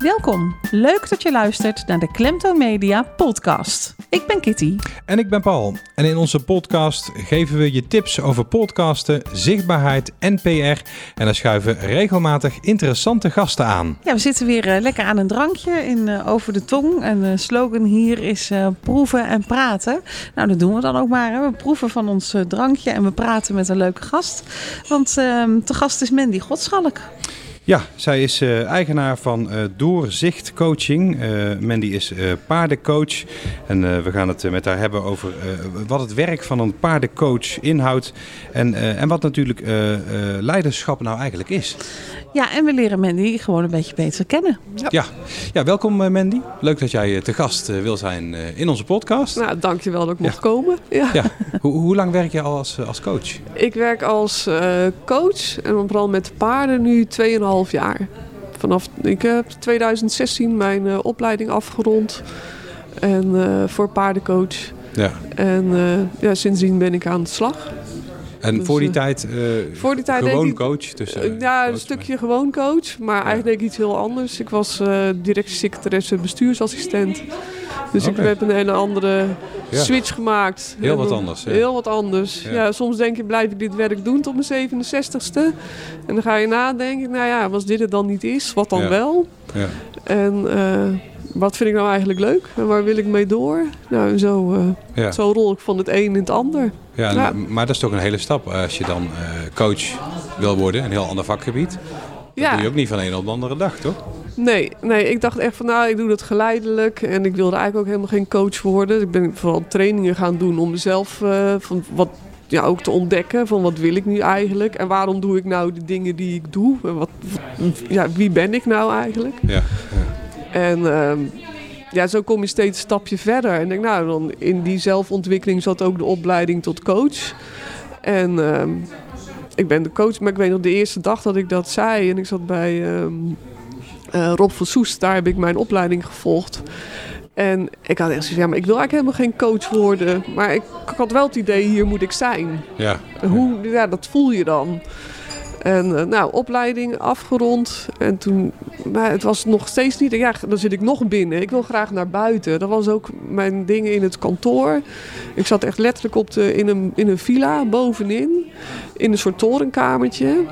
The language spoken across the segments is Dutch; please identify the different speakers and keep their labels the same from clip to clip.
Speaker 1: Welkom. Leuk dat je luistert naar de Klemtoon Media podcast. Ik ben Kitty.
Speaker 2: En ik ben Paul. En in onze podcast geven we je tips over podcasten, zichtbaarheid en PR. En daar schuiven regelmatig interessante gasten aan.
Speaker 1: Ja, we zitten weer eh, lekker aan een drankje in uh, Over de Tong. En de slogan hier is uh, proeven en praten. Nou, dat doen we dan ook maar. Hè. We proeven van ons drankje en we praten met een leuke gast. Want ehm, te gast is Mandy Godschalk.
Speaker 2: Ja, zij is uh, eigenaar van uh, Doorzicht Coaching. Uh, Mandy is paardencoach. En we gaan het met haar hebben over wat het werk van een paardencoach inhoudt. En, en wat natuurlijk leiderschap nou eigenlijk is.
Speaker 1: Ja, en we leren Mandy gewoon een beetje beter kennen.
Speaker 2: Ja, ja. ja welkom Mandy. Leuk dat jij te gast wil zijn in onze podcast.
Speaker 3: Nou, dankjewel dat ik mocht komen. Ja.
Speaker 2: ja. Hoe, hoe, lang werk je al als, als coach?
Speaker 3: Ik werk als coach en vooral met paarden nu 2,5 jaar. Vanaf, ik heb 2016 mijn uh, opleiding afgerond. En uh, voor paardencoach. Ja. En uh, ja, sindsdien ben ik aan de slag.
Speaker 2: En dus, voor die tijd, voor die tijd gewoon ik, coach? Dus,
Speaker 3: ja, een stukje gewoon coach. Maar ja. eigenlijk ik iets heel anders. Ik was directiesecretaresse bestuursassistent. Dus okay. ik heb een hele andere ja. switch gemaakt.
Speaker 2: Heel wat anders. Ja.
Speaker 3: Heel wat anders. Ja. ja. soms denk je, blijf ik dit werk doen tot mijn 67ste? En dan ga je nadenken, nou ja, als dit het dan niet is, wat dan wel? En uh, wat vind ik nou eigenlijk leuk? En waar wil ik mee door? Nou, zo, uh, zo rol ik van het een in het ander.
Speaker 2: Ja, maar dat is toch een hele stap als je dan uh, coach wil worden, een heel ander vakgebied. Dat doe je ook niet van een op de andere dag, toch?
Speaker 3: Nee, nee, ik dacht echt van nou, ik doe dat geleidelijk. En ik wilde eigenlijk ook helemaal geen coach worden. Ik ben vooral trainingen gaan doen om mezelf uh, van wat, ja, ook te ontdekken. Van wat wil ik nu eigenlijk? En waarom doe ik nou de dingen die ik doe? En wat, ja, wie ben ik nou eigenlijk? Ja, ja. En uh, ja, zo kom je steeds een stapje verder. En denk nou, dan in die zelfontwikkeling zat ook de opleiding tot coach. En... Uh, ik ben de coach, maar ik weet nog de eerste dag dat ik dat zei. En ik zat bij um, uh, Rob van Soest, daar heb ik mijn opleiding gevolgd. En ik had echt zoiets ja, maar ik wil eigenlijk helemaal geen coach worden. Maar ik, ik had wel het idee, hier moet ik zijn. Ja. Hoe, ja, dat voel je dan. En uh, nou, opleiding afgerond. En toen, maar het was nog steeds niet. Ja, dan zit ik nog binnen. Ik wil graag naar buiten. Dat was ook mijn ding in het kantoor. Ik zat echt letterlijk op de, in, een, in een villa bovenin. In een soort torenkamertje.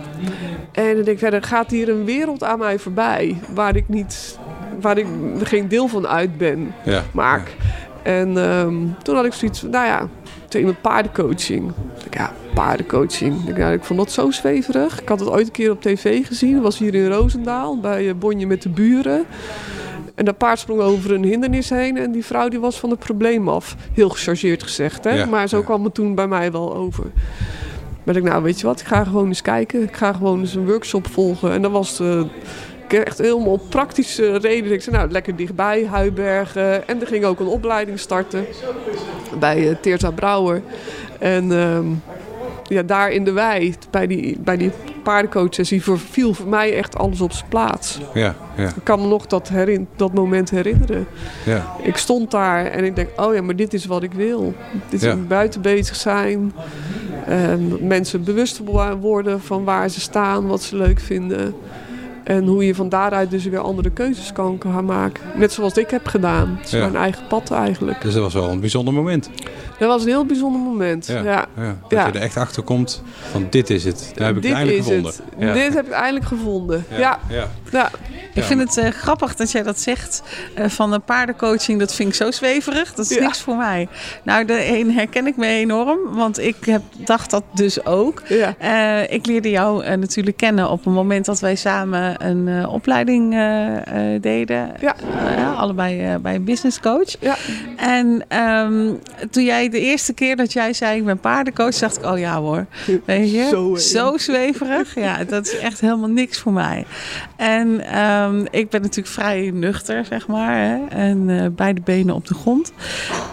Speaker 3: En dan denk ik verder, gaat hier een wereld aan mij voorbij. Waar ik niet, waar ik geen deel van uit ben. Ja, maak. Ja. En um, toen had ik zoiets nou ja, tegen paardencoaching. Ik, ja, paardencoaching. Ik, ja, ik vond dat zo zweverig. Ik had het ooit een keer op tv gezien. Dat was hier in Roosendaal bij Bonje met de buren. En dat paard sprong over een hindernis heen en die vrouw die was van het probleem af. Heel gechargeerd gezegd, hè? Ja, maar zo ja. kwam het toen bij mij wel over. Maar ik nou, weet je wat, ik ga gewoon eens kijken. Ik ga gewoon eens een workshop volgen. En dat was... Uh, echt helemaal op praktische reden. Ik zei, nou, lekker dichtbij, Huibergen. En er ging ook een opleiding starten bij uh, Teerta Brouwer. En um, ja, daar in de wei, bij die, bij die paardencoaches, viel voor mij echt alles op zijn plaats. Ja, ja. Ik kan me nog dat, herin, dat moment herinneren. Ja. Ik stond daar en ik denk, oh ja, maar dit is wat ik wil. Dit is buiten bezig zijn. En mensen bewust worden van waar ze staan, wat ze leuk vinden. En hoe je van daaruit dus weer andere keuzes kan gaan maken. Net zoals ik heb gedaan. Het is ja. mijn eigen pad eigenlijk.
Speaker 2: Dus dat was wel een bijzonder moment.
Speaker 3: Dat was een heel bijzonder moment. Ja. ja.
Speaker 2: ja. Dat je er echt achter komt van dit is het. Daar heb ik dit het eindelijk gevonden.
Speaker 3: Dit heb ik eindelijk gevonden. Ja. ja.
Speaker 1: Ik vind het uh, grappig dat jij dat zegt. Uh, van de paardencoaching, dat vind ik zo zweverig. Dat is niks voor mij. Nou, de een herken ik me enorm. Want ik heb, dacht dat dus ook. Uh, ik leerde jou natuurlijk kennen op het moment dat wij samen een opleiding deden. Ja. allebei bij een business coach. Ja. En um, toen jij de eerste keer dat jij zei ik ben paardencoach, dacht ik, oh ja hoor. Weet je? Zo, zo zweverig. Ja, dat is echt helemaal niks voor mij. En um, ik ben natuurlijk vrij nuchter, zeg maar. Hè? En uh, beide benen op de grond.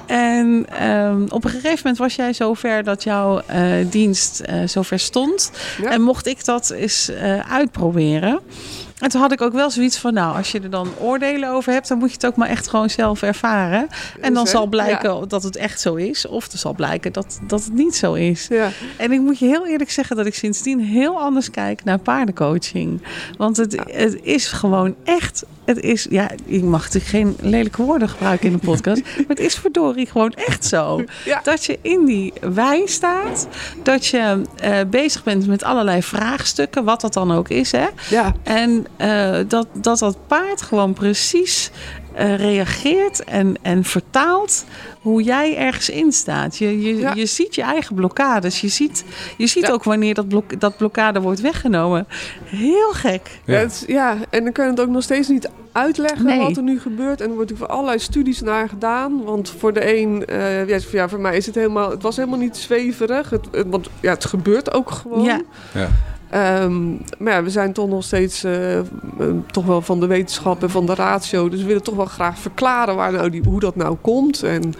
Speaker 1: En um, op een gegeven moment was jij zover dat jouw uh, dienst uh, zover stond. Ja. En mocht ik dat eens uitproberen. En toen had ik ook wel zoiets van, nou, als je er dan oordelen over hebt, dan moet je het ook maar echt gewoon zelf ervaren. En dan zal blijken dat het echt zo is, of er zal blijken dat, dat het niet zo is. Ja. En ik moet je heel eerlijk zeggen dat ik sindsdien heel anders kijk naar paardencoaching. Want het, het is gewoon echt het is, ja, ik mag natuurlijk geen lelijke woorden gebruiken in een podcast. maar het is verdorie gewoon echt zo. Dat je in die wei staat. Dat je uh, bezig bent met allerlei vraagstukken. Wat dat dan ook is. Hè? Ja. En uh, dat, dat dat paard gewoon precies uh, reageert en, en vertaalt hoe jij ergens in staat. Je, je, je ziet je eigen blokkades. Je ziet, je ziet ook wanneer dat, blok, dat blokkade wordt weggenomen. Heel gek.
Speaker 3: Ja, het, ja, en dan kun je het ook nog steeds niet uitleggen wat er nu gebeurt. En er wordt voor allerlei studies naar gedaan. Want voor de een, uh, ja, voor mij is het helemaal, het was helemaal niet zweverig. Het, het, want ja, het gebeurt ook gewoon. Ja. Ehm, maar ja, we zijn toch nog steeds uh, toch wel van de wetenschap en van de ratio. Dus we willen toch wel graag verklaren waar nou die, hoe dat nou komt. En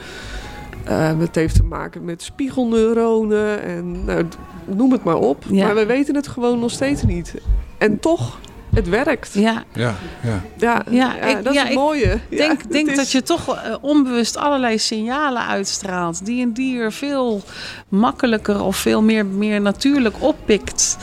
Speaker 3: uh, het heeft te maken met spiegelneuronen en nou, noem het maar op. Maar we weten het gewoon nog steeds niet. En toch het werkt.
Speaker 1: Ja,
Speaker 2: ja, ja.
Speaker 3: ja, ja, ik, dat is het mooie.
Speaker 1: Ik denk, denk dat je toch uh, onbewust allerlei signalen uitstraalt die een dier veel makkelijker of veel meer, meer natuurlijk oppikt.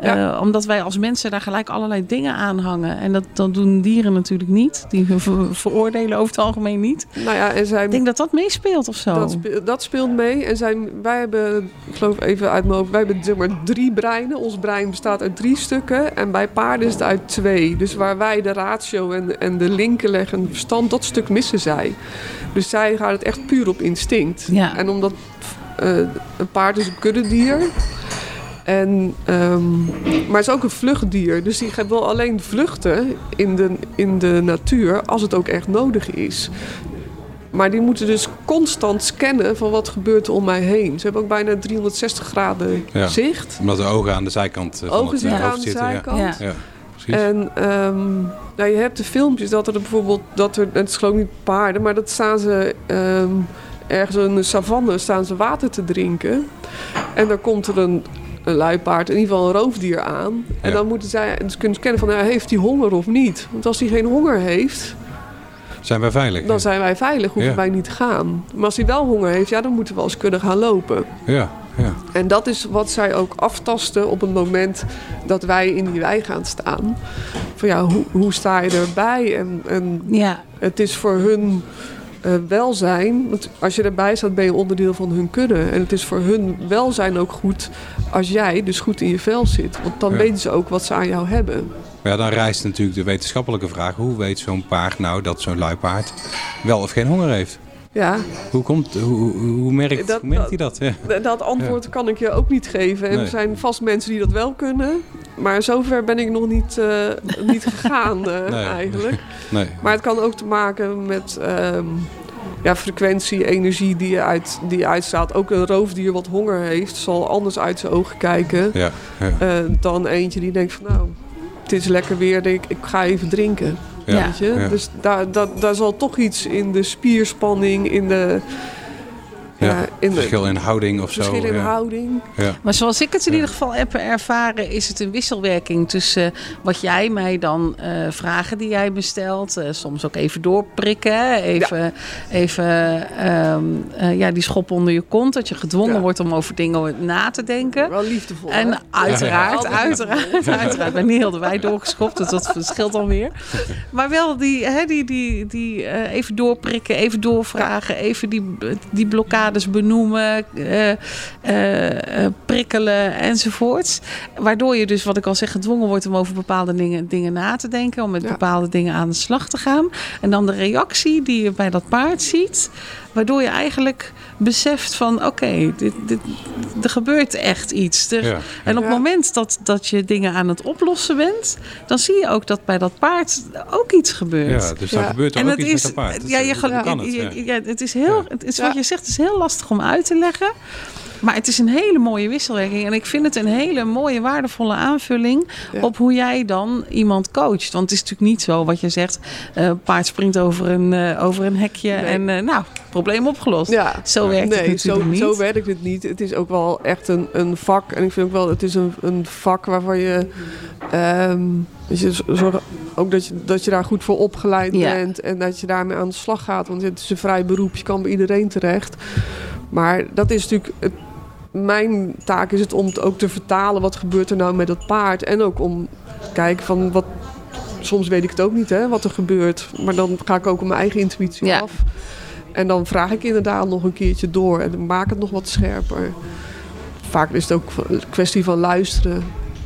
Speaker 1: Uh, omdat wij als mensen daar gelijk allerlei dingen aan hangen. En dat, dat doen dieren natuurlijk niet. Die veroordelen over het algemeen niet. Nou ja, en zijn, ik denk dat dat meespeelt of zo.
Speaker 3: Dat, speelt, dat speelt mee. En zijn, wij hebben, ik geloof even uit mijn hoofd, wij hebben zeg maar drie breinen. Ons brein bestaat uit drie stukken. En bij paarden is het uit twee. Dus waar wij de ratio en, en de linken leggen, en verstand, dat stuk missen zij. Dus zij gaan het echt puur op instinct. Ja. En omdat uh, een paard is een kuddedier. En, um, maar het is ook een vluchtdier. Dus die gaat wel alleen vluchten in de, in de natuur als het ook echt nodig is. Maar die moeten dus constant scannen van wat gebeurt er om mij heen. Ze hebben ook bijna 360 graden zicht.
Speaker 2: Omdat de ogen aan de zijkant
Speaker 3: uh, van ogen het, uh, aan de zijkant. Ja. ja. Precies. En um, nou, je hebt de filmpjes dat er bijvoorbeeld... Dat er, het is geloof niet paarden, maar dat staan ze... Um, ergens in de savanne staan ze water te drinken. En dan komt er een een luipaard, in ieder geval een roofdier aan. En dan moeten zij dus kunnen kennen van, nou, heeft hij honger of niet? Want als hij geen honger heeft...
Speaker 2: Zijn wij veilig?
Speaker 3: Dan zijn wij veilig, hoeven wij niet te gaan. Maar als hij wel honger heeft, ja, dan moeten we als kunnen gaan lopen.
Speaker 2: Ja, ja.
Speaker 3: En dat is wat zij ook aftasten op het moment dat wij in die wei gaan staan. Van ja, hoe, hoe sta je erbij? En, en ja. het is voor hun uh, welzijn. Want als je erbij staat, ben je onderdeel van hun kudde. En het is voor hun welzijn ook goed als jij dus goed in je vel zit. Want dan weten ze ook wat ze aan jou hebben.
Speaker 2: Ja, dan rijst natuurlijk de wetenschappelijke vraag: hoe weet zo'n paard nou dat zo'n luipaard wel of geen honger heeft? Ja. Hoe, komt, hoe, hoe, merkt, dat, hoe merkt hij dat?
Speaker 3: Ja. Dat antwoord kan ik je ook niet geven. En er zijn vast mensen die dat wel kunnen. Maar zover ben ik nog niet, uh, niet gegaan uh, eigenlijk. Nee. Maar het kan ook te maken met um, ja, frequentie, energie die, je uit, die uitstaat. Ook een roofdier wat honger heeft, zal anders uit zijn ogen kijken. Ja. Uh, dan eentje die denkt van nou, het is lekker weer, ik, ik ga even drinken. Ja. Weet je? Dus daar, daar, daar zal toch iets in de spierspanning, in de
Speaker 2: ja, in verschil in houding of
Speaker 3: verschil zo. Verschil in houding.
Speaker 1: Ja. Maar zoals ik het in ieder geval heb ervaren, is het een wisselwerking tussen wat jij mij dan uh, vragen die jij bestelt, uh, soms ook even doorprikken, even, even um, uh, ja, die schop onder je kont, dat je gedwongen wordt om over dingen na te denken.
Speaker 3: Wel liefdevol.
Speaker 1: En uiteraard, uiteraard, uiteraard. ben niet heel de wij doorgeschopt, dus dat verschilt dan weer. Maar wel die, hè, die, die, die even doorprikken, even doorvragen, even die, die blokkade benoemen, uh, uh, prikkelen enzovoorts. Waardoor je dus, wat ik al zeg, gedwongen wordt om over bepaalde dingen, dingen na te denken, om met bepaalde dingen aan de slag te gaan. En dan de reactie die je bij dat paard ziet, waardoor je eigenlijk beseft van oké, dit, dit, er gebeurt echt iets. Er, En op het moment dat, dat je dingen aan het oplossen bent, dan zie je ook dat bij dat paard ook iets gebeurt.
Speaker 2: Ja, dus dan gebeurt er en ook iets is, met dat paard.
Speaker 1: Ja, je, kan het, ja. het is heel, het is wat je zegt, het is heel lastig om uit te leggen. Maar het is een hele mooie wisselwerking. En ik vind het een hele mooie, waardevolle aanvulling op hoe jij dan iemand coacht. Want het is natuurlijk niet zo wat je zegt: uh, paard springt over een, uh, over een hekje en uh, nou, probleem opgelost. Ja. Zo werkt nee, het natuurlijk
Speaker 3: zo,
Speaker 1: niet.
Speaker 3: Zo werkt het niet. Het is ook wel echt een, een vak. En ik vind ook wel, het is een, een vak waarvan je. Um, Weet je, zorg ook dat je, dat je daar goed voor opgeleid bent en dat je daarmee aan de slag gaat. Want het is een vrij beroep, je kan bij iedereen terecht. Maar dat is natuurlijk. Het, mijn taak is het om het ook te vertalen. Wat gebeurt er nou met dat paard? En ook om te kijken van wat. Soms weet ik het ook niet, hè, wat er gebeurt. Maar dan ga ik ook op mijn eigen intuïtie af. En dan vraag ik inderdaad nog een keertje door en dan maak het nog wat scherper. Vaak is het ook een kwestie van luisteren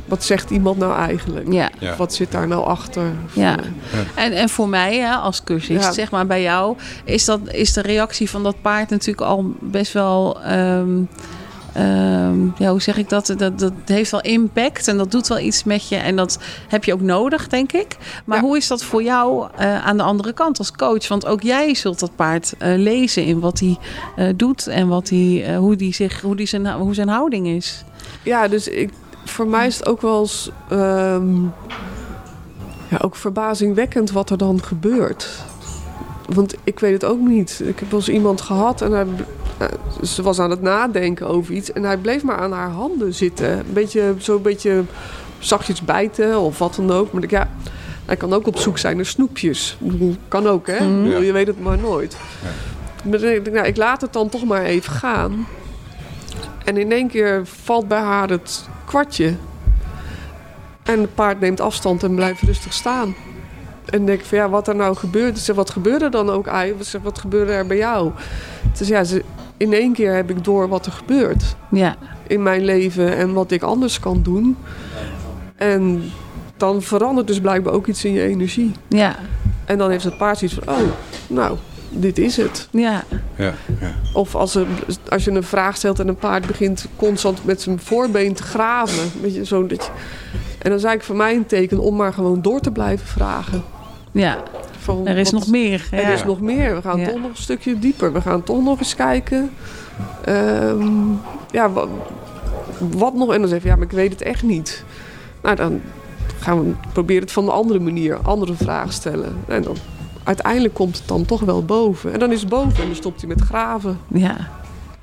Speaker 3: wat zegt iemand nou eigenlijk? Ja. Wat zit daar nou achter?
Speaker 1: Ja. En, en voor mij hè, als cursist, zeg maar bij jou, is, dat, is de reactie van dat paard natuurlijk al best wel. Ehm, ehm, ja, hoe zeg ik dat? dat? Dat heeft wel impact en dat doet wel iets met je. En dat heb je ook nodig, denk ik. Maar hoe is dat voor jou uh, aan de andere kant als coach? Want ook jij zult dat paard uh, lezen in wat hij uh, doet en wat hij, hoe, die zich, hoe, die zijn, hoe zijn houding is.
Speaker 3: Ja, dus ik, voor mij is het ook wel eens um, ja, ook verbazingwekkend wat er dan gebeurt. Want ik weet het ook niet. Ik heb wel eens iemand gehad en hij, eh, ze was aan het nadenken over iets. En hij bleef maar aan haar handen zitten. Een beetje, zo een beetje zachtjes bijten of wat dan ook. Maar ik, ja, hij kan ook op zoek zijn naar snoepjes. Kan ook, hè? Mm. Je weet het maar nooit. Ja. Maar ik, nou, ik laat het dan toch maar even gaan. En in één keer valt bij haar het kwartje. En het paard neemt afstand en blijft rustig staan. En denk ik van ja, wat er nou gebeurt. Zeg, wat gebeurde er dan ook eigenlijk? wat gebeurde er bij jou? Dus ja, in één keer heb ik door wat er gebeurt. Ja. In mijn leven en wat ik anders kan doen. En dan verandert dus blijkbaar ook iets in je energie. Ja. En dan heeft het paard iets van, oh, nou, dit is het. Ja. ja, ja. Of als, er, als je een vraag stelt en een paard begint constant met zijn voorbeen te graven. Weet je, zo dat je, en dan is eigenlijk voor mij een teken om maar gewoon door te blijven vragen.
Speaker 1: Ja, er is nog meer.
Speaker 3: Er is nog meer. We gaan toch nog een stukje dieper. We gaan toch nog eens kijken. Um, ja, wat, wat, nog? En dan zeg je, ja, maar ik weet het echt niet. Nou, dan gaan we proberen het van een andere manier, andere vragen stellen. En dan uiteindelijk komt het dan toch wel boven. En dan is het boven en dan stopt hij met graven.
Speaker 1: Ja,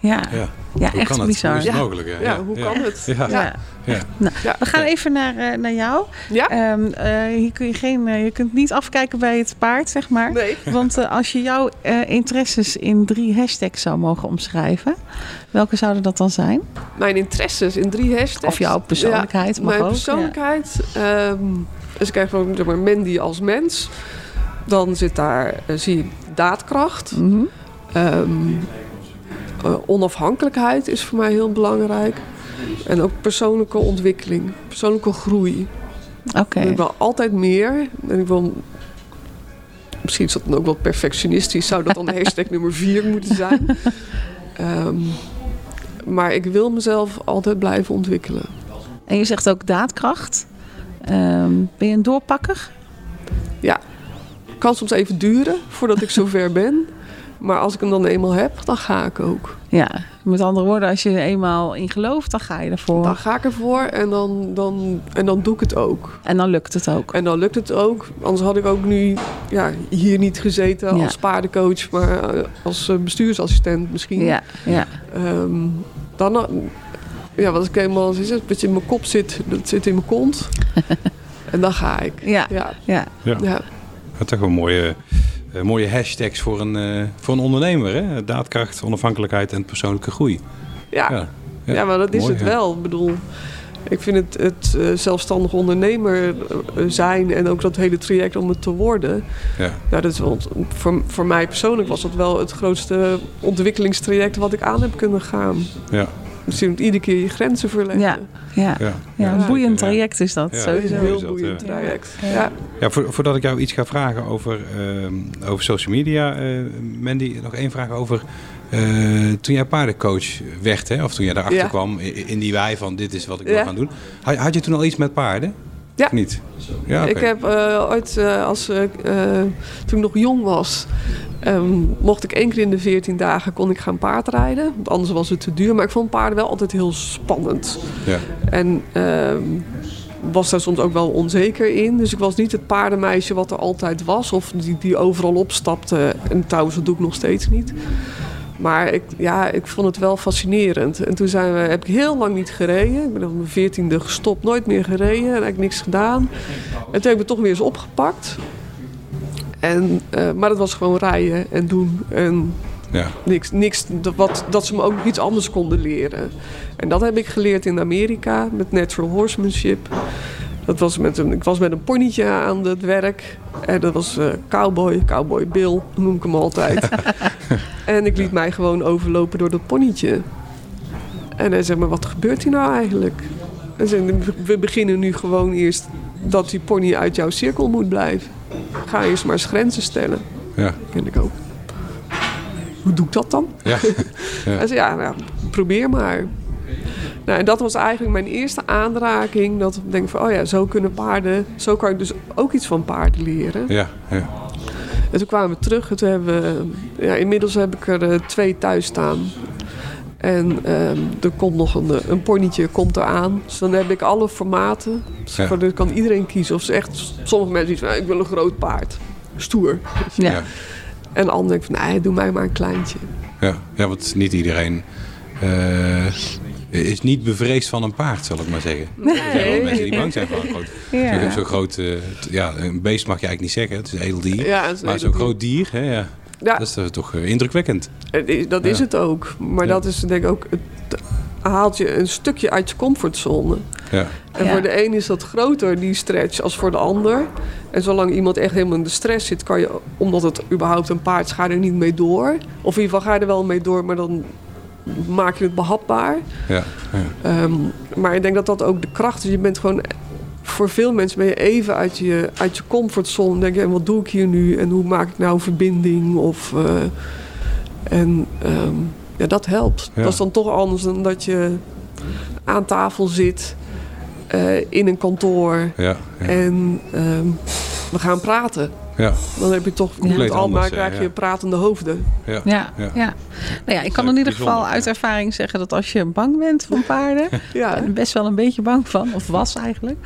Speaker 1: ja. ja. Ja,
Speaker 2: hoe
Speaker 1: echt bizar.
Speaker 2: Hoe is het mogelijk?
Speaker 3: Ja, ja hoe kan het? Ja.
Speaker 1: Ja. Nou, we gaan even naar, uh, naar jou. Ja? Um, uh, hier kun je, geen, uh, je kunt niet afkijken bij het paard, zeg maar. Nee. Want als je jouw interesses in drie hashtags zou mogen omschrijven, welke zouden dat dan zijn?
Speaker 3: Mijn interesses in drie hashtags?
Speaker 1: Of jouw persoonlijkheid mag
Speaker 3: mijn
Speaker 1: ook.
Speaker 3: Persoonlijkheid? Um, dus ik krijg gewoon zeg maar, Mandy als mens. Dan zit daar, zie je daadkracht. Mm -hmm. um, uh, onafhankelijkheid is voor mij heel belangrijk. En ook persoonlijke ontwikkeling, persoonlijke groei. Oké. Ik wil altijd meer. En ik wil. Misschien is dat dan ook wel perfectionistisch. Zou dat dan hashtag nummer vier moeten zijn? Um, maar ik wil mezelf altijd blijven ontwikkelen.
Speaker 1: En je zegt ook daadkracht. Um, ben je een doorpakker?
Speaker 3: Ja. Kan soms even duren voordat ik zover ben. Maar als ik hem dan eenmaal heb, dan ga ik ook.
Speaker 1: Ja, met andere woorden, als je er eenmaal in gelooft, dan ga je ervoor.
Speaker 3: Dan ga ik ervoor en dan, dan, en dan doe ik het ook.
Speaker 1: En dan lukt het ook.
Speaker 3: En dan lukt het ook. Anders had ik ook nu ja, hier niet gezeten als paardencoach, maar eh, als eh, bestuursassistent misschien. Ja, ja. Um, dan, eh, ja, wat ik eenmaal is het, wat je in mijn kop zit, dat zit in mijn kont. en dan ga ik.
Speaker 1: Ja, ja. ja.
Speaker 2: ja. ja. Dat is toch een mooie uh, mooie hashtags voor een, uh, voor een ondernemer. Hè? Daadkracht, onafhankelijkheid en persoonlijke groei.
Speaker 3: Ja, ja, ja. ja maar dat is het wel. Ik bedoel, ik vind het, het uh, zelfstandig ondernemer zijn en ook dat hele traject om het te worden. Ja. Nou, dat is wel, voor, voor mij persoonlijk was dat wel het grootste ontwikkelingstraject wat ik aan heb kunnen gaan. Ja. Misschien moet iedere keer je grenzen verleggen.
Speaker 1: Ja, ja. ja. ja een boeiend traject is dat.
Speaker 3: Ja, Een heel boeiend traject. Ja.
Speaker 2: Ja. voordat ik jou iets ga vragen over, uh, over social media, uh, Mandy, nog één vraag over. Uh, toen jij paardencoach werd, hè, of toen jij daarachter kwam in die wij van dit is wat ik wil gaan doen. Had, had je toen al iets met paarden?
Speaker 3: Ja.
Speaker 2: niet?
Speaker 3: Ja, Ik heb uh, ooit, uh, als, uh, toen ik nog jong was, um, mocht ik één keer in de 14 dagen kon ik gaan paardrijden. Want anders was het te duur. Maar ik vond paarden wel altijd heel spannend. Ja. En um, was daar soms ook wel onzeker in. Dus ik was niet het paardenmeisje wat er altijd was. Of die, die overal opstapte. En trouwens, dat doe ik nog steeds niet. Maar ik, ja, ik vond het wel fascinerend. En toen zijn we, heb ik heel lang niet gereden. Ik ben op mijn veertiende gestopt, nooit meer gereden. En eigenlijk niks gedaan. En toen heb ik het toch weer eens opgepakt. En, uh, maar dat was gewoon rijden en doen. En ja. niks, niks dat, wat, dat ze me ook nog iets anders konden leren. En dat heb ik geleerd in Amerika met natural horsemanship. Dat was met een, ik was met een ponytje aan het werk. En dat was uh, cowboy, cowboy Bill, noem ik hem altijd. en ik liet mij gewoon overlopen door dat ponytje. En hij zei, maar wat gebeurt hier nou eigenlijk? En zei, we beginnen nu gewoon eerst dat die pony uit jouw cirkel moet blijven. Ga eerst maar eens grenzen stellen. Ja. Ken ik ook. Hoe doe ik dat dan? Ja. ja. Hij zei, ja, nou, probeer maar. Nou, en dat was eigenlijk mijn eerste aanraking. Dat ik denk van, oh ja, zo kunnen paarden... Zo kan ik dus ook iets van paarden leren. Ja, ja. En toen kwamen we terug. En toen hebben we, ja, inmiddels heb ik er uh, twee thuis staan. En um, er komt nog een, eh, een ponytje komt eraan. Dus dan heb ik alle formaten. Dus ja. voor, kan iedereen kiezen. Of ze echt, sommige mensen zeggen, nou, ik wil een groot paard. Stoer. Ja. En anderen denken van, nee, doe mij maar een kleintje.
Speaker 2: Ja, ja want niet iedereen... Uh, is niet bevreesd van een paard, zal ik maar zeggen. Nee. Er zijn wel mensen die bang zijn van een groot... Ja. Zo'n groot... Uh, ja, een beest mag je eigenlijk niet zeggen. Het is een edeldier. Ja, maar zo'n groot dier, hè, ja. Ja. Dat is toch uh, indrukwekkend.
Speaker 3: Dat is het ook. Maar dat is denk ik ook... Het haalt je een stukje uit je comfortzone. Ja. En voor de een is dat groter, die stretch, als voor de ander. En zolang iemand echt helemaal in de stress zit, kan je, omdat het überhaupt een paard is, ga er niet mee door. Of in ieder geval ga je er wel mee door, maar dan maak je het behapbaar. Ja, ja. Um, maar ik denk dat dat ook de kracht is. Je bent gewoon voor veel mensen ben je even uit je, uit je comfortzone. Denk je, en wat doe ik hier nu? En hoe maak ik nou verbinding? Of, uh, en um, ja, dat helpt. Dat is dan toch anders dan dat je aan tafel zit uh, in een kantoor. Ja, en um, we gaan praten. Ja. Dan heb je toch ja. allemaal krijg je pratende hoofden.
Speaker 1: Ja. Ja. ja. Nou ja, ik kan in ieder geval uit ervaring zeggen dat als je bang bent van paarden, ja. best wel een beetje bang van, of was eigenlijk,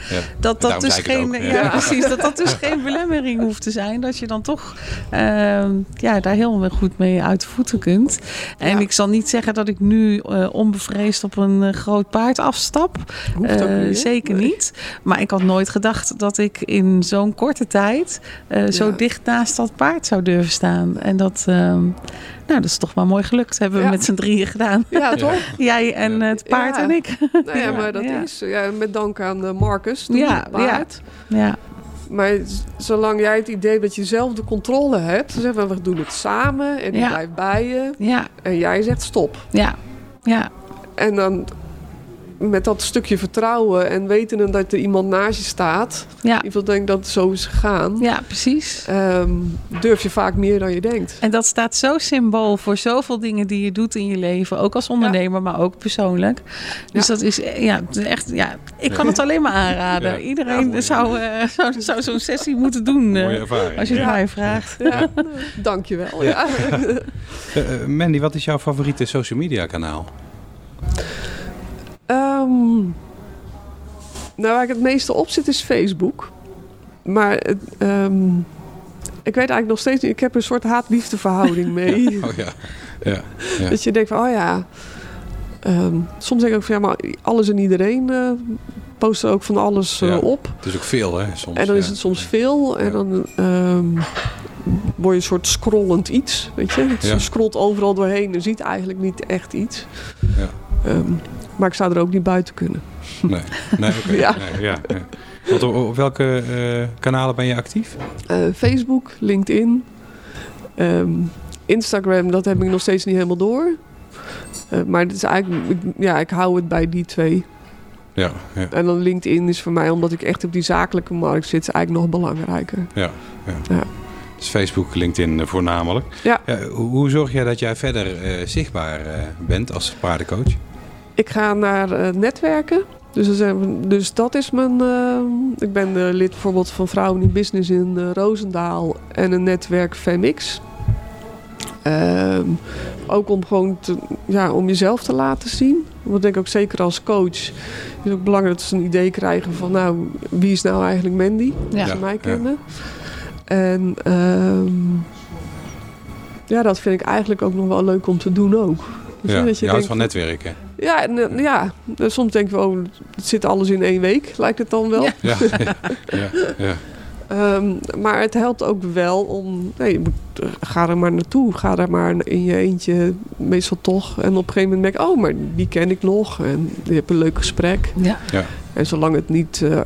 Speaker 1: dat dat dus geen, ja, precies, dat dat dus geen belemmering hoeft te zijn. Dat je dan toch uh, ja, daar heel goed mee uit de voeten kunt. En ik zal niet zeggen dat ik nu uh, onbevreesd op een uh, groot paard afstap. Uh, zeker niet. Maar ik had nooit gedacht dat ik in zo'n korte tijd zo dicht naast dat paard zou durven staan. En dat, ehm, nou, dat is toch wel mooi gelukt. Hebben we met z'n drieën gedaan. Ja, toch? Jij en het paard en ik.
Speaker 3: Nou ja, maar dat is ja, met dank aan uh, Marcus, ja, paard. Ja. Maar zolang jij het idee dat je zelf de controle hebt, dan zeggen we, we doen het samen en ik blijf bij je. Ja. En jij zegt stop. Ja. Ja. En dan met dat stukje vertrouwen en weten dat er iemand naast je staat. Ja. Ik denk dat het zo is gegaan.
Speaker 1: Ja, precies.
Speaker 3: Um, durf je vaak meer dan je denkt.
Speaker 1: En dat staat zo symbool voor zoveel dingen die je doet in je leven. Ook als ondernemer, maar ook persoonlijk. Dus dat is ja, echt, ja, ik kan het alleen maar aanraden. Iedereen zou, uh, zou, zou zo'n sessie moeten doen. Uh, als je het mij vraagt. Ja.
Speaker 3: Dank je wel. Ja.
Speaker 2: Uh, Mandy, wat is jouw favoriete social media kanaal?
Speaker 3: Um, nou, waar ik het meeste op zit is Facebook. Maar um, ik weet eigenlijk nog steeds niet. Ik heb een soort haat-liefde mee. oh ja. Ja, ja. Dat je denkt van, oh ja. Um, soms denk ik ook van, ja, maar alles en iedereen uh, post ook van alles uh, op.
Speaker 2: Het is ook veel, hè? Soms,
Speaker 3: en dan is het soms veel. En dan um, word je een soort scrollend iets, weet je. Je scrolt overal doorheen en ziet eigenlijk niet echt iets. Ja. Um, maar ik zou er ook niet buiten kunnen.
Speaker 2: Nee, nee oké. ja. Nee, ja, Want op, welke uh, kanalen ben je actief?
Speaker 3: Uh, Facebook, LinkedIn, um, Instagram, dat heb ik nog steeds niet helemaal door. Uh, maar het is eigenlijk, ja, ik hou het bij die twee. Ja, ja, En dan LinkedIn is voor mij, omdat ik echt op die zakelijke markt zit, eigenlijk nog belangrijker. Ja, ja.
Speaker 2: ja. Dus Facebook, LinkedIn voornamelijk. Ja. ja hoe zorg jij dat jij verder zichtbaar bent als paardencoach?
Speaker 3: Ik ga naar uh, netwerken. Dus, dus, dat is mijn. Uh, ik ben uh, lid bijvoorbeeld van Vrouwen in Business in Roosendaal en een netwerk Femix. Ehm, ook om gewoon te, ja, om jezelf te laten zien. Want ik denk ook zeker als coach is het ook belangrijk dat ze een idee krijgen van nou, wie is nou eigenlijk Mandy? Ja. Als ze mij kennen. Ja. En ehm, ja, dat vind ik eigenlijk ook nog wel leuk om te doen ook.
Speaker 2: Dus ja, dat je, je houdt van netwerken.
Speaker 3: Ja, en, ja, soms denk ik wel, oh, het zit alles in één week, lijkt het dan wel. Ja, ja, ja, ja. Ehm, maar het helpt ook wel om, nee, je moet, ga er maar naartoe. Ga er maar in je eentje, meestal toch. En op een gegeven moment merk ik, oh, maar die ken ik nog. En je hebt een leuk gesprek. Ja. ja. En zolang het niet, uh,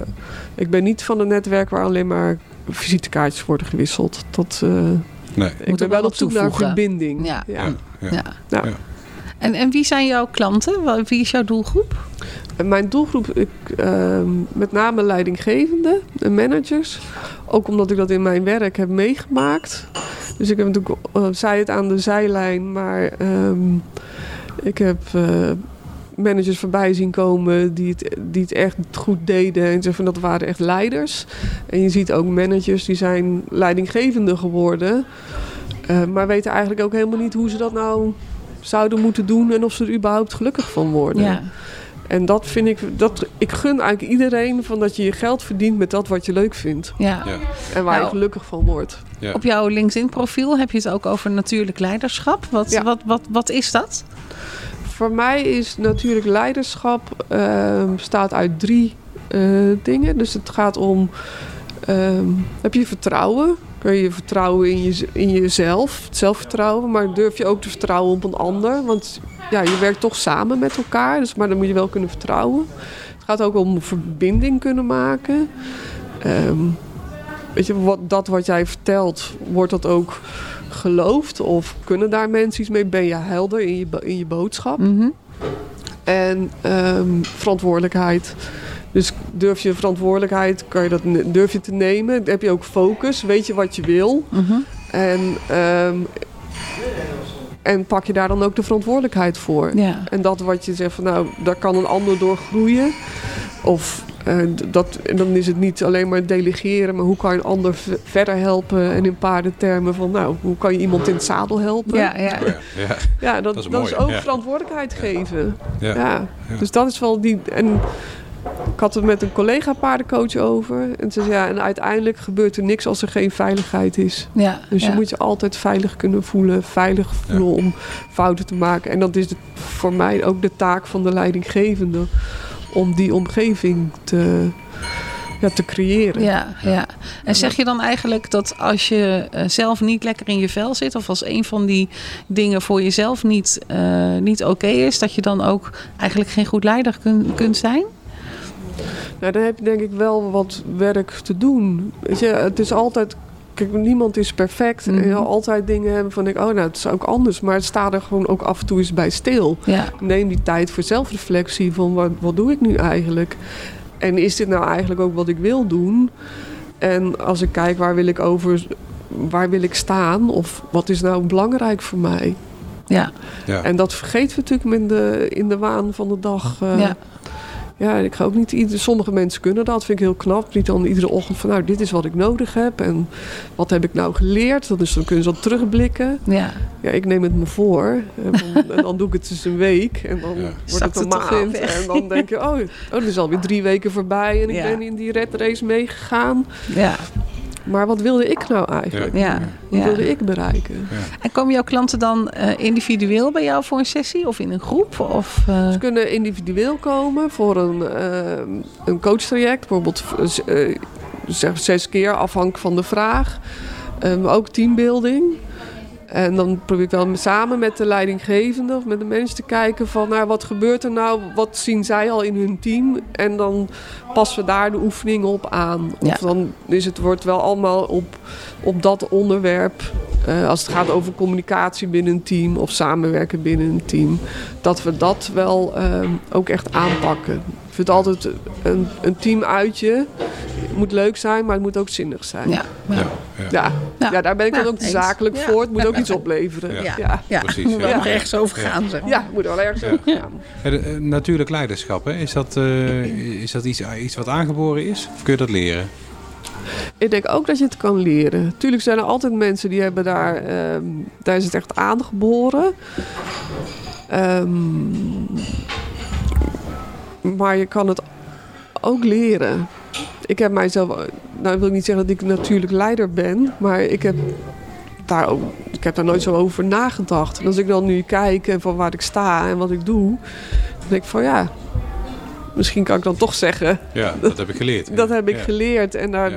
Speaker 3: ik ben niet van een netwerk waar alleen maar visitekaartjes worden gewisseld. Dat, uh, nee. Ik ben wel op zoek naar verbinding.
Speaker 1: Ja. Ja. Ja. En, wie zijn jouw klanten? Wie is jouw doelgroep?
Speaker 3: Mijn doelgroep, ik, uh, met name leidinggevende en managers. Ook omdat ik dat in mijn werk heb meegemaakt. Dus ik heb natuurlijk, uh, zij het aan de zijlijn, maar um, ik heb uh, managers voorbij zien komen die het, die het echt goed deden. En zeggen van dat waren echt leiders. En je ziet ook managers die zijn leidinggevende geworden. Uh, maar weten eigenlijk ook helemaal niet hoe ze dat nou zouden moeten doen en of ze er überhaupt gelukkig van worden. Ja. En dat vind ik, dat, ik gun eigenlijk iedereen van dat je je geld verdient met dat wat je leuk vindt. Ja. ja. En waar je nou, gelukkig van wordt.
Speaker 1: Ja. Op jouw LinkedIn-profiel heb je het ook over natuurlijk leiderschap. Wat, ja. wat, wat, wat is dat?
Speaker 3: Voor mij is natuurlijk leiderschap uh, bestaat uit drie uh, dingen. Dus het gaat om, uh, heb je vertrouwen? Kun je vertrouwen in, je, in jezelf, zelfvertrouwen, maar durf je ook te vertrouwen op een ander. Want ja, je werkt toch samen met elkaar, dus, maar dan moet je wel kunnen vertrouwen. Het gaat ook om verbinding kunnen maken. Um, weet je, wat, dat wat jij vertelt, wordt dat ook geloofd? Of kunnen daar mensen iets mee? Ben je helder in je, in je boodschap? Mm En um, verantwoordelijkheid. Dus durf je verantwoordelijkheid, kan je dat, durf je te nemen? Heb je ook focus? Weet je wat je wil? Mhm. En, um, en pak je daar dan ook de verantwoordelijkheid voor? Ja. En dat wat je zegt van nou, daar kan een ander door groeien. Of uh, dat, dan is het niet alleen maar delegeren, maar hoe kan je een ander verder helpen? En in paardentermen van, nou, hoe kan je iemand in het zadel helpen? Ja, ja. ja. ja dat, dat, is, dat is ook verantwoordelijkheid geven. Ja. Dus dat is wel die. En ik had het met een collega paardencoach over. En ze zei, ja, en uiteindelijk gebeurt er niks als er geen veiligheid is. Ja, dus je moet je altijd veilig kunnen voelen. Veilig voelen om fouten te maken. En dat is voor mij ook de taak van de leidinggevende. Om die omgeving te, ja, te creëren.
Speaker 1: Ja, ja. En zeg je dan eigenlijk dat als je eh, zelf niet lekker in je vel zit, of als een van die dingen voor jezelf niet, uh, niet oké is, dat je dan ook eigenlijk geen goed leider kun, kunt zijn?
Speaker 3: Nou, dan heb je denk ik wel wat werk te doen. Weet je, het is altijd Kijk, niemand is perfect. En je mhm. altijd dingen hebben van ik, oh nou, het is ook anders. Maar het staat er gewoon ook af en toe eens bij stil. Neem die tijd voor zelfreflectie van wat, wat doe ik nu eigenlijk? En is dit nou eigenlijk ook wat ik wil doen? En als ik kijk waar wil ik over, waar wil ik staan? Of wat is nou belangrijk voor mij? Ja. ja. En dat vergeten we natuurlijk in de, in de waan van de dag. Uh, ja. Ja, ik ga ook niet ieder, sommige mensen kunnen dat, vind ik heel knap. Niet dan iedere ochtend van nou, dit is wat ik nodig heb en wat heb ik nou geleerd. Dus dan kunnen ze dan terugblikken. Ja. ja, ik neem het me voor en dan, en dan doe ik het dus een week en dan wordt het een maand. En dan denk je, oh, oh, er is alweer drie weken voorbij en ik ben in die red race meegegaan. Ja. Maar wat wilde ik nou eigenlijk? Ja. Wat wilde ik bereiken?
Speaker 1: En komen jouw klanten dan uh, individueel bij jou voor een sessie of in een groep? Of,
Speaker 3: uh... Ze kunnen individueel komen voor een, uh, een coachtraject, bijvoorbeeld zeg zes keer afhankelijk van de vraag. Um, ook teambuilding. En dan probeer ik wel samen met de leidinggevende of met de mensen te kijken van nou, wat gebeurt er nou, wat zien zij al in hun team? En dan passen we daar de oefeningen op aan. Of dan is het wordt wel allemaal op, op dat onderwerp, uh, als het gaat over communicatie binnen een team of samenwerken binnen een team, dat we dat wel uh, ook echt aanpakken. Ik vind altijd een, een teamuitje moet leuk zijn, maar het moet ook zinnig zijn. Ja, ja, ja. ja. daar ben ik dan ook zakelijk voor. Het moet ook iets opleveren. Ja, ja.
Speaker 1: precies. moet wel ergens over gaan. Zeg
Speaker 3: maar. Ja, moet wel ergens over gaan.
Speaker 2: Eh, natuurlijk leiderschap, hè? is dat, uh, is dat iets, iets wat aangeboren is? Of kun je dat leren?
Speaker 3: Ik denk ook dat je het kan leren. Tuurlijk zijn er altijd mensen die hebben daar, um, daar is het echt aangeboren. Um, maar je kan het ook leren. Ik heb mijzelf, nou wil ik niet zeggen dat ik natuurlijk leider ben, maar ik heb daar ik heb daar nooit zo over nagedacht. En als ik dan nu kijk en van waar ik sta en wat ik doe, dan denk ik van ja, misschien kan ik dan toch zeggen.
Speaker 2: Ja, dat heb ik geleerd.
Speaker 3: Dat heb ik geleerd. En daar,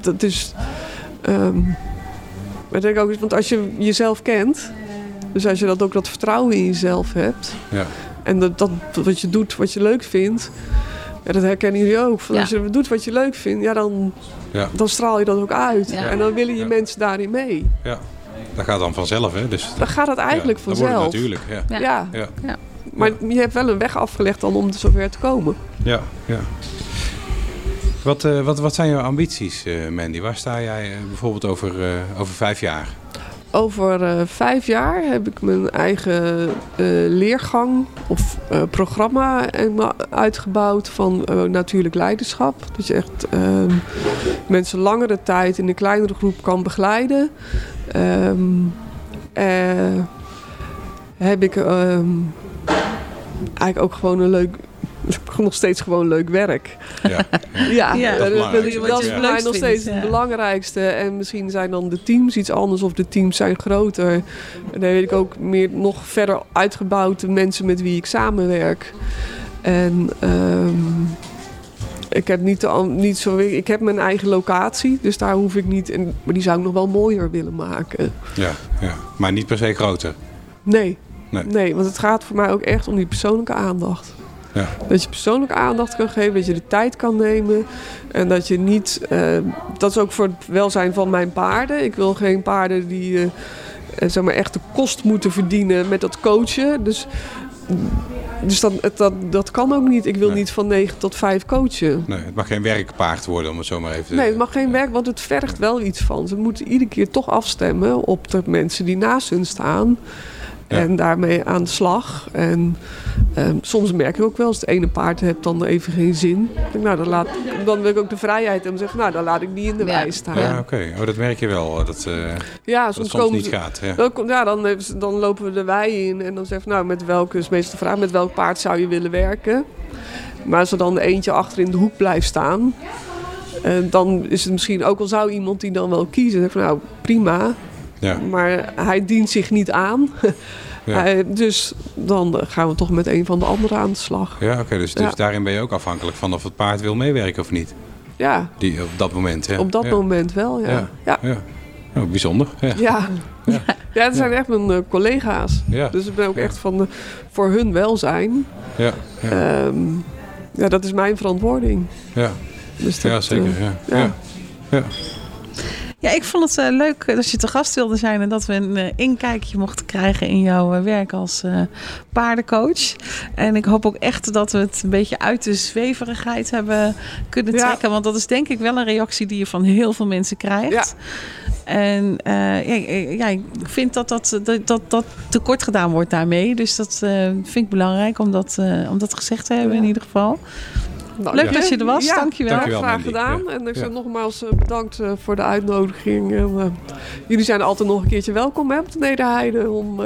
Speaker 3: dat is. Um, maar denk ook, want als je jezelf kent, dus als je dat ook dat vertrouwen in jezelf hebt,
Speaker 2: ja.
Speaker 3: en dat, dat wat je doet, wat je leuk vindt, ja, dat herkennen jullie ook. Van Als je doet wat je leuk vindt, ja, dan, dan straal je dat ook uit. En dan willen je mensen daarin mee.
Speaker 2: Ja, dat gaat dan vanzelf, hè? Dus,
Speaker 3: dan gaat het eigenlijk vanzelf.
Speaker 2: Dat natuurlijk, ja.
Speaker 3: Ja. Ja. Maar je hebt wel een weg afgelegd dan om zover te komen.
Speaker 2: Ja, ja. Wat, uh, wat, wat zijn jouw ambities, uh, Mandy? Waar sta jij uh, bijvoorbeeld over, over vijf jaar?
Speaker 3: Over vijf jaar heb ik mijn eigen leergang of programma uitgebouwd van natuurlijk leiderschap. Dat je echt ehm, mensen langere tijd in een kleinere groep kan begeleiden. Um, heb ik ehm, eigenlijk ook gewoon een leuk nog steeds gewoon leuk werk.
Speaker 2: Ja,
Speaker 3: ja. ja. dat, dat, is voor mij nog steeds het belangrijkste. En misschien zijn dan de teams iets anders of de teams zijn groter. En dan weet ik ook meer nog verder uitgebouwd de mensen met wie ik samenwerk. En um, ik heb niet, niet zo. Ik heb mijn eigen locatie, dus daar hoef ik niet. En, maar die zou ik nog wel mooier willen maken.
Speaker 2: Ja, ja. maar niet per se groter.
Speaker 3: Nee. Nee. nee, want het gaat voor mij ook echt om die persoonlijke aandacht.
Speaker 2: Ja.
Speaker 3: Dat je persoonlijke aandacht kan geven, dat je de tijd kan nemen. En dat je niet. Uh, dat is ook voor het welzijn van mijn paarden. Ik wil geen paarden die uh, zeg maar echt de kost moeten verdienen met dat coachen. Dus. Dus dat, dat, dat kan ook niet. Ik wil niet van 9 tot 5 coachen.
Speaker 2: Nee, het mag geen werkpaard worden, om het zo maar even te
Speaker 3: Nee, het mag geen werk, want het vergt wel iets van. Ze moeten iedere keer toch afstemmen op de mensen die naast hun staan. En daarmee aan de slag. En um, soms merk ik ook wel, als het ene paard hebt dan even geen zin. Dan, nou, dan, laat, dan wil ik ook de vrijheid om zeggen, nou dan laat ik die in de wei staan.
Speaker 2: Ja, oké. Oh, dat merk je wel. Dat, uh,
Speaker 3: ja,
Speaker 2: soms, niet gaat. Ja,
Speaker 3: dan, ja dan, dan, lopen we de wei in en dan zeggen nou met welke, is meestal de vraag, met welk paard zou je willen werken? Maar als er dan eentje achter in de hoek blijft staan, uh, dan is het misschien ook al zou iemand die dan wel kiezen. Van, nou, prima.
Speaker 2: Ja.
Speaker 3: Maar hij dient zich niet aan. Ja. dus dan gaan we toch met een van de anderen aan de slag.
Speaker 2: Ja, oké. dus, dus daarin ben je ook afhankelijk van of het paard wil meewerken of niet?
Speaker 3: Ja.
Speaker 2: Die, op dat moment, hè?
Speaker 3: Op dat moment wel, ja.
Speaker 2: Ja. ja. Oh, bijzonder. Ja.
Speaker 3: Ja. ja. ja, zijn echt mijn uh, collega's.
Speaker 2: Ja.
Speaker 3: Dus ik ben ook echt van de, voor hun welzijn.
Speaker 2: Ja.
Speaker 3: Ja. Um, ja, dat is mijn verantwoording.
Speaker 2: Ja,
Speaker 3: dus
Speaker 2: dat, ja zeker. Uh, ja. ja.
Speaker 1: Ja, ik vond het uh, leuk dat je te gast wilde zijn en dat we een uh, inkijkje mochten krijgen in jouw uh, werk als paardencoach. En ik hoop ook echt dat we het een beetje uit de zweverigheid hebben kunnen trekken. Ja. Want dat is denk ik wel een reactie die je van heel veel mensen krijgt.
Speaker 3: Ja.
Speaker 1: En ja, ja, ik vind dat dat, dat, dat dat tekort gedaan wordt daarmee. Dus dat vind ik belangrijk om dat, om dat gezegd te hebben in ieder geval. Nou, Leuk ja. dat je er was, ja, dankjewel.
Speaker 2: dankjewel
Speaker 3: graag gedaan. Ja. En ik zeg nogmaals uh, bedankt uh, voor de uitnodiging. Uh, jullie zijn altijd nog een keertje welkom hè, op de Nederheide om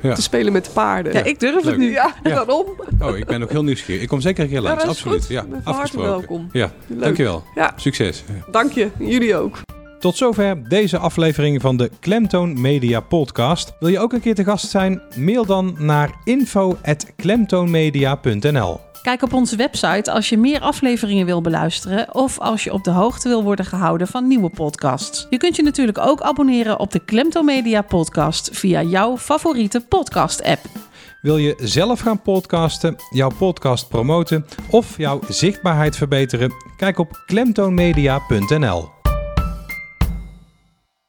Speaker 3: te spelen met de paarden.
Speaker 1: Ja, ik durf
Speaker 2: Leuk.
Speaker 1: het nu.
Speaker 3: Ja, daarom.
Speaker 2: Oh, ik ben ook heel nieuwsgierig. Ik kom zeker een keer langs, absoluut.
Speaker 3: Goed.
Speaker 2: Ja,
Speaker 3: afgesproken. welkom.
Speaker 2: Ja, Leuk. dankjewel.
Speaker 3: Ja.
Speaker 2: Succes.
Speaker 3: Dank je, jullie ook.
Speaker 2: Tot zover deze aflevering van de Klemtoon Media Podcast. Wil je ook een keer te gast zijn? Mail dan naar info.klemtoonmedia.nl
Speaker 1: Kijk op onze website als je meer afleveringen wil beluisteren of als je op de hoogte wil worden gehouden van nieuwe podcasts. Je kunt je natuurlijk ook abonneren op de Klemto Media podcast via jouw favoriete podcast app.
Speaker 2: Wil je zelf gaan podcasten, jouw podcast promoten of jouw zichtbaarheid verbeteren? Kijk op klemtoonmedia.nl.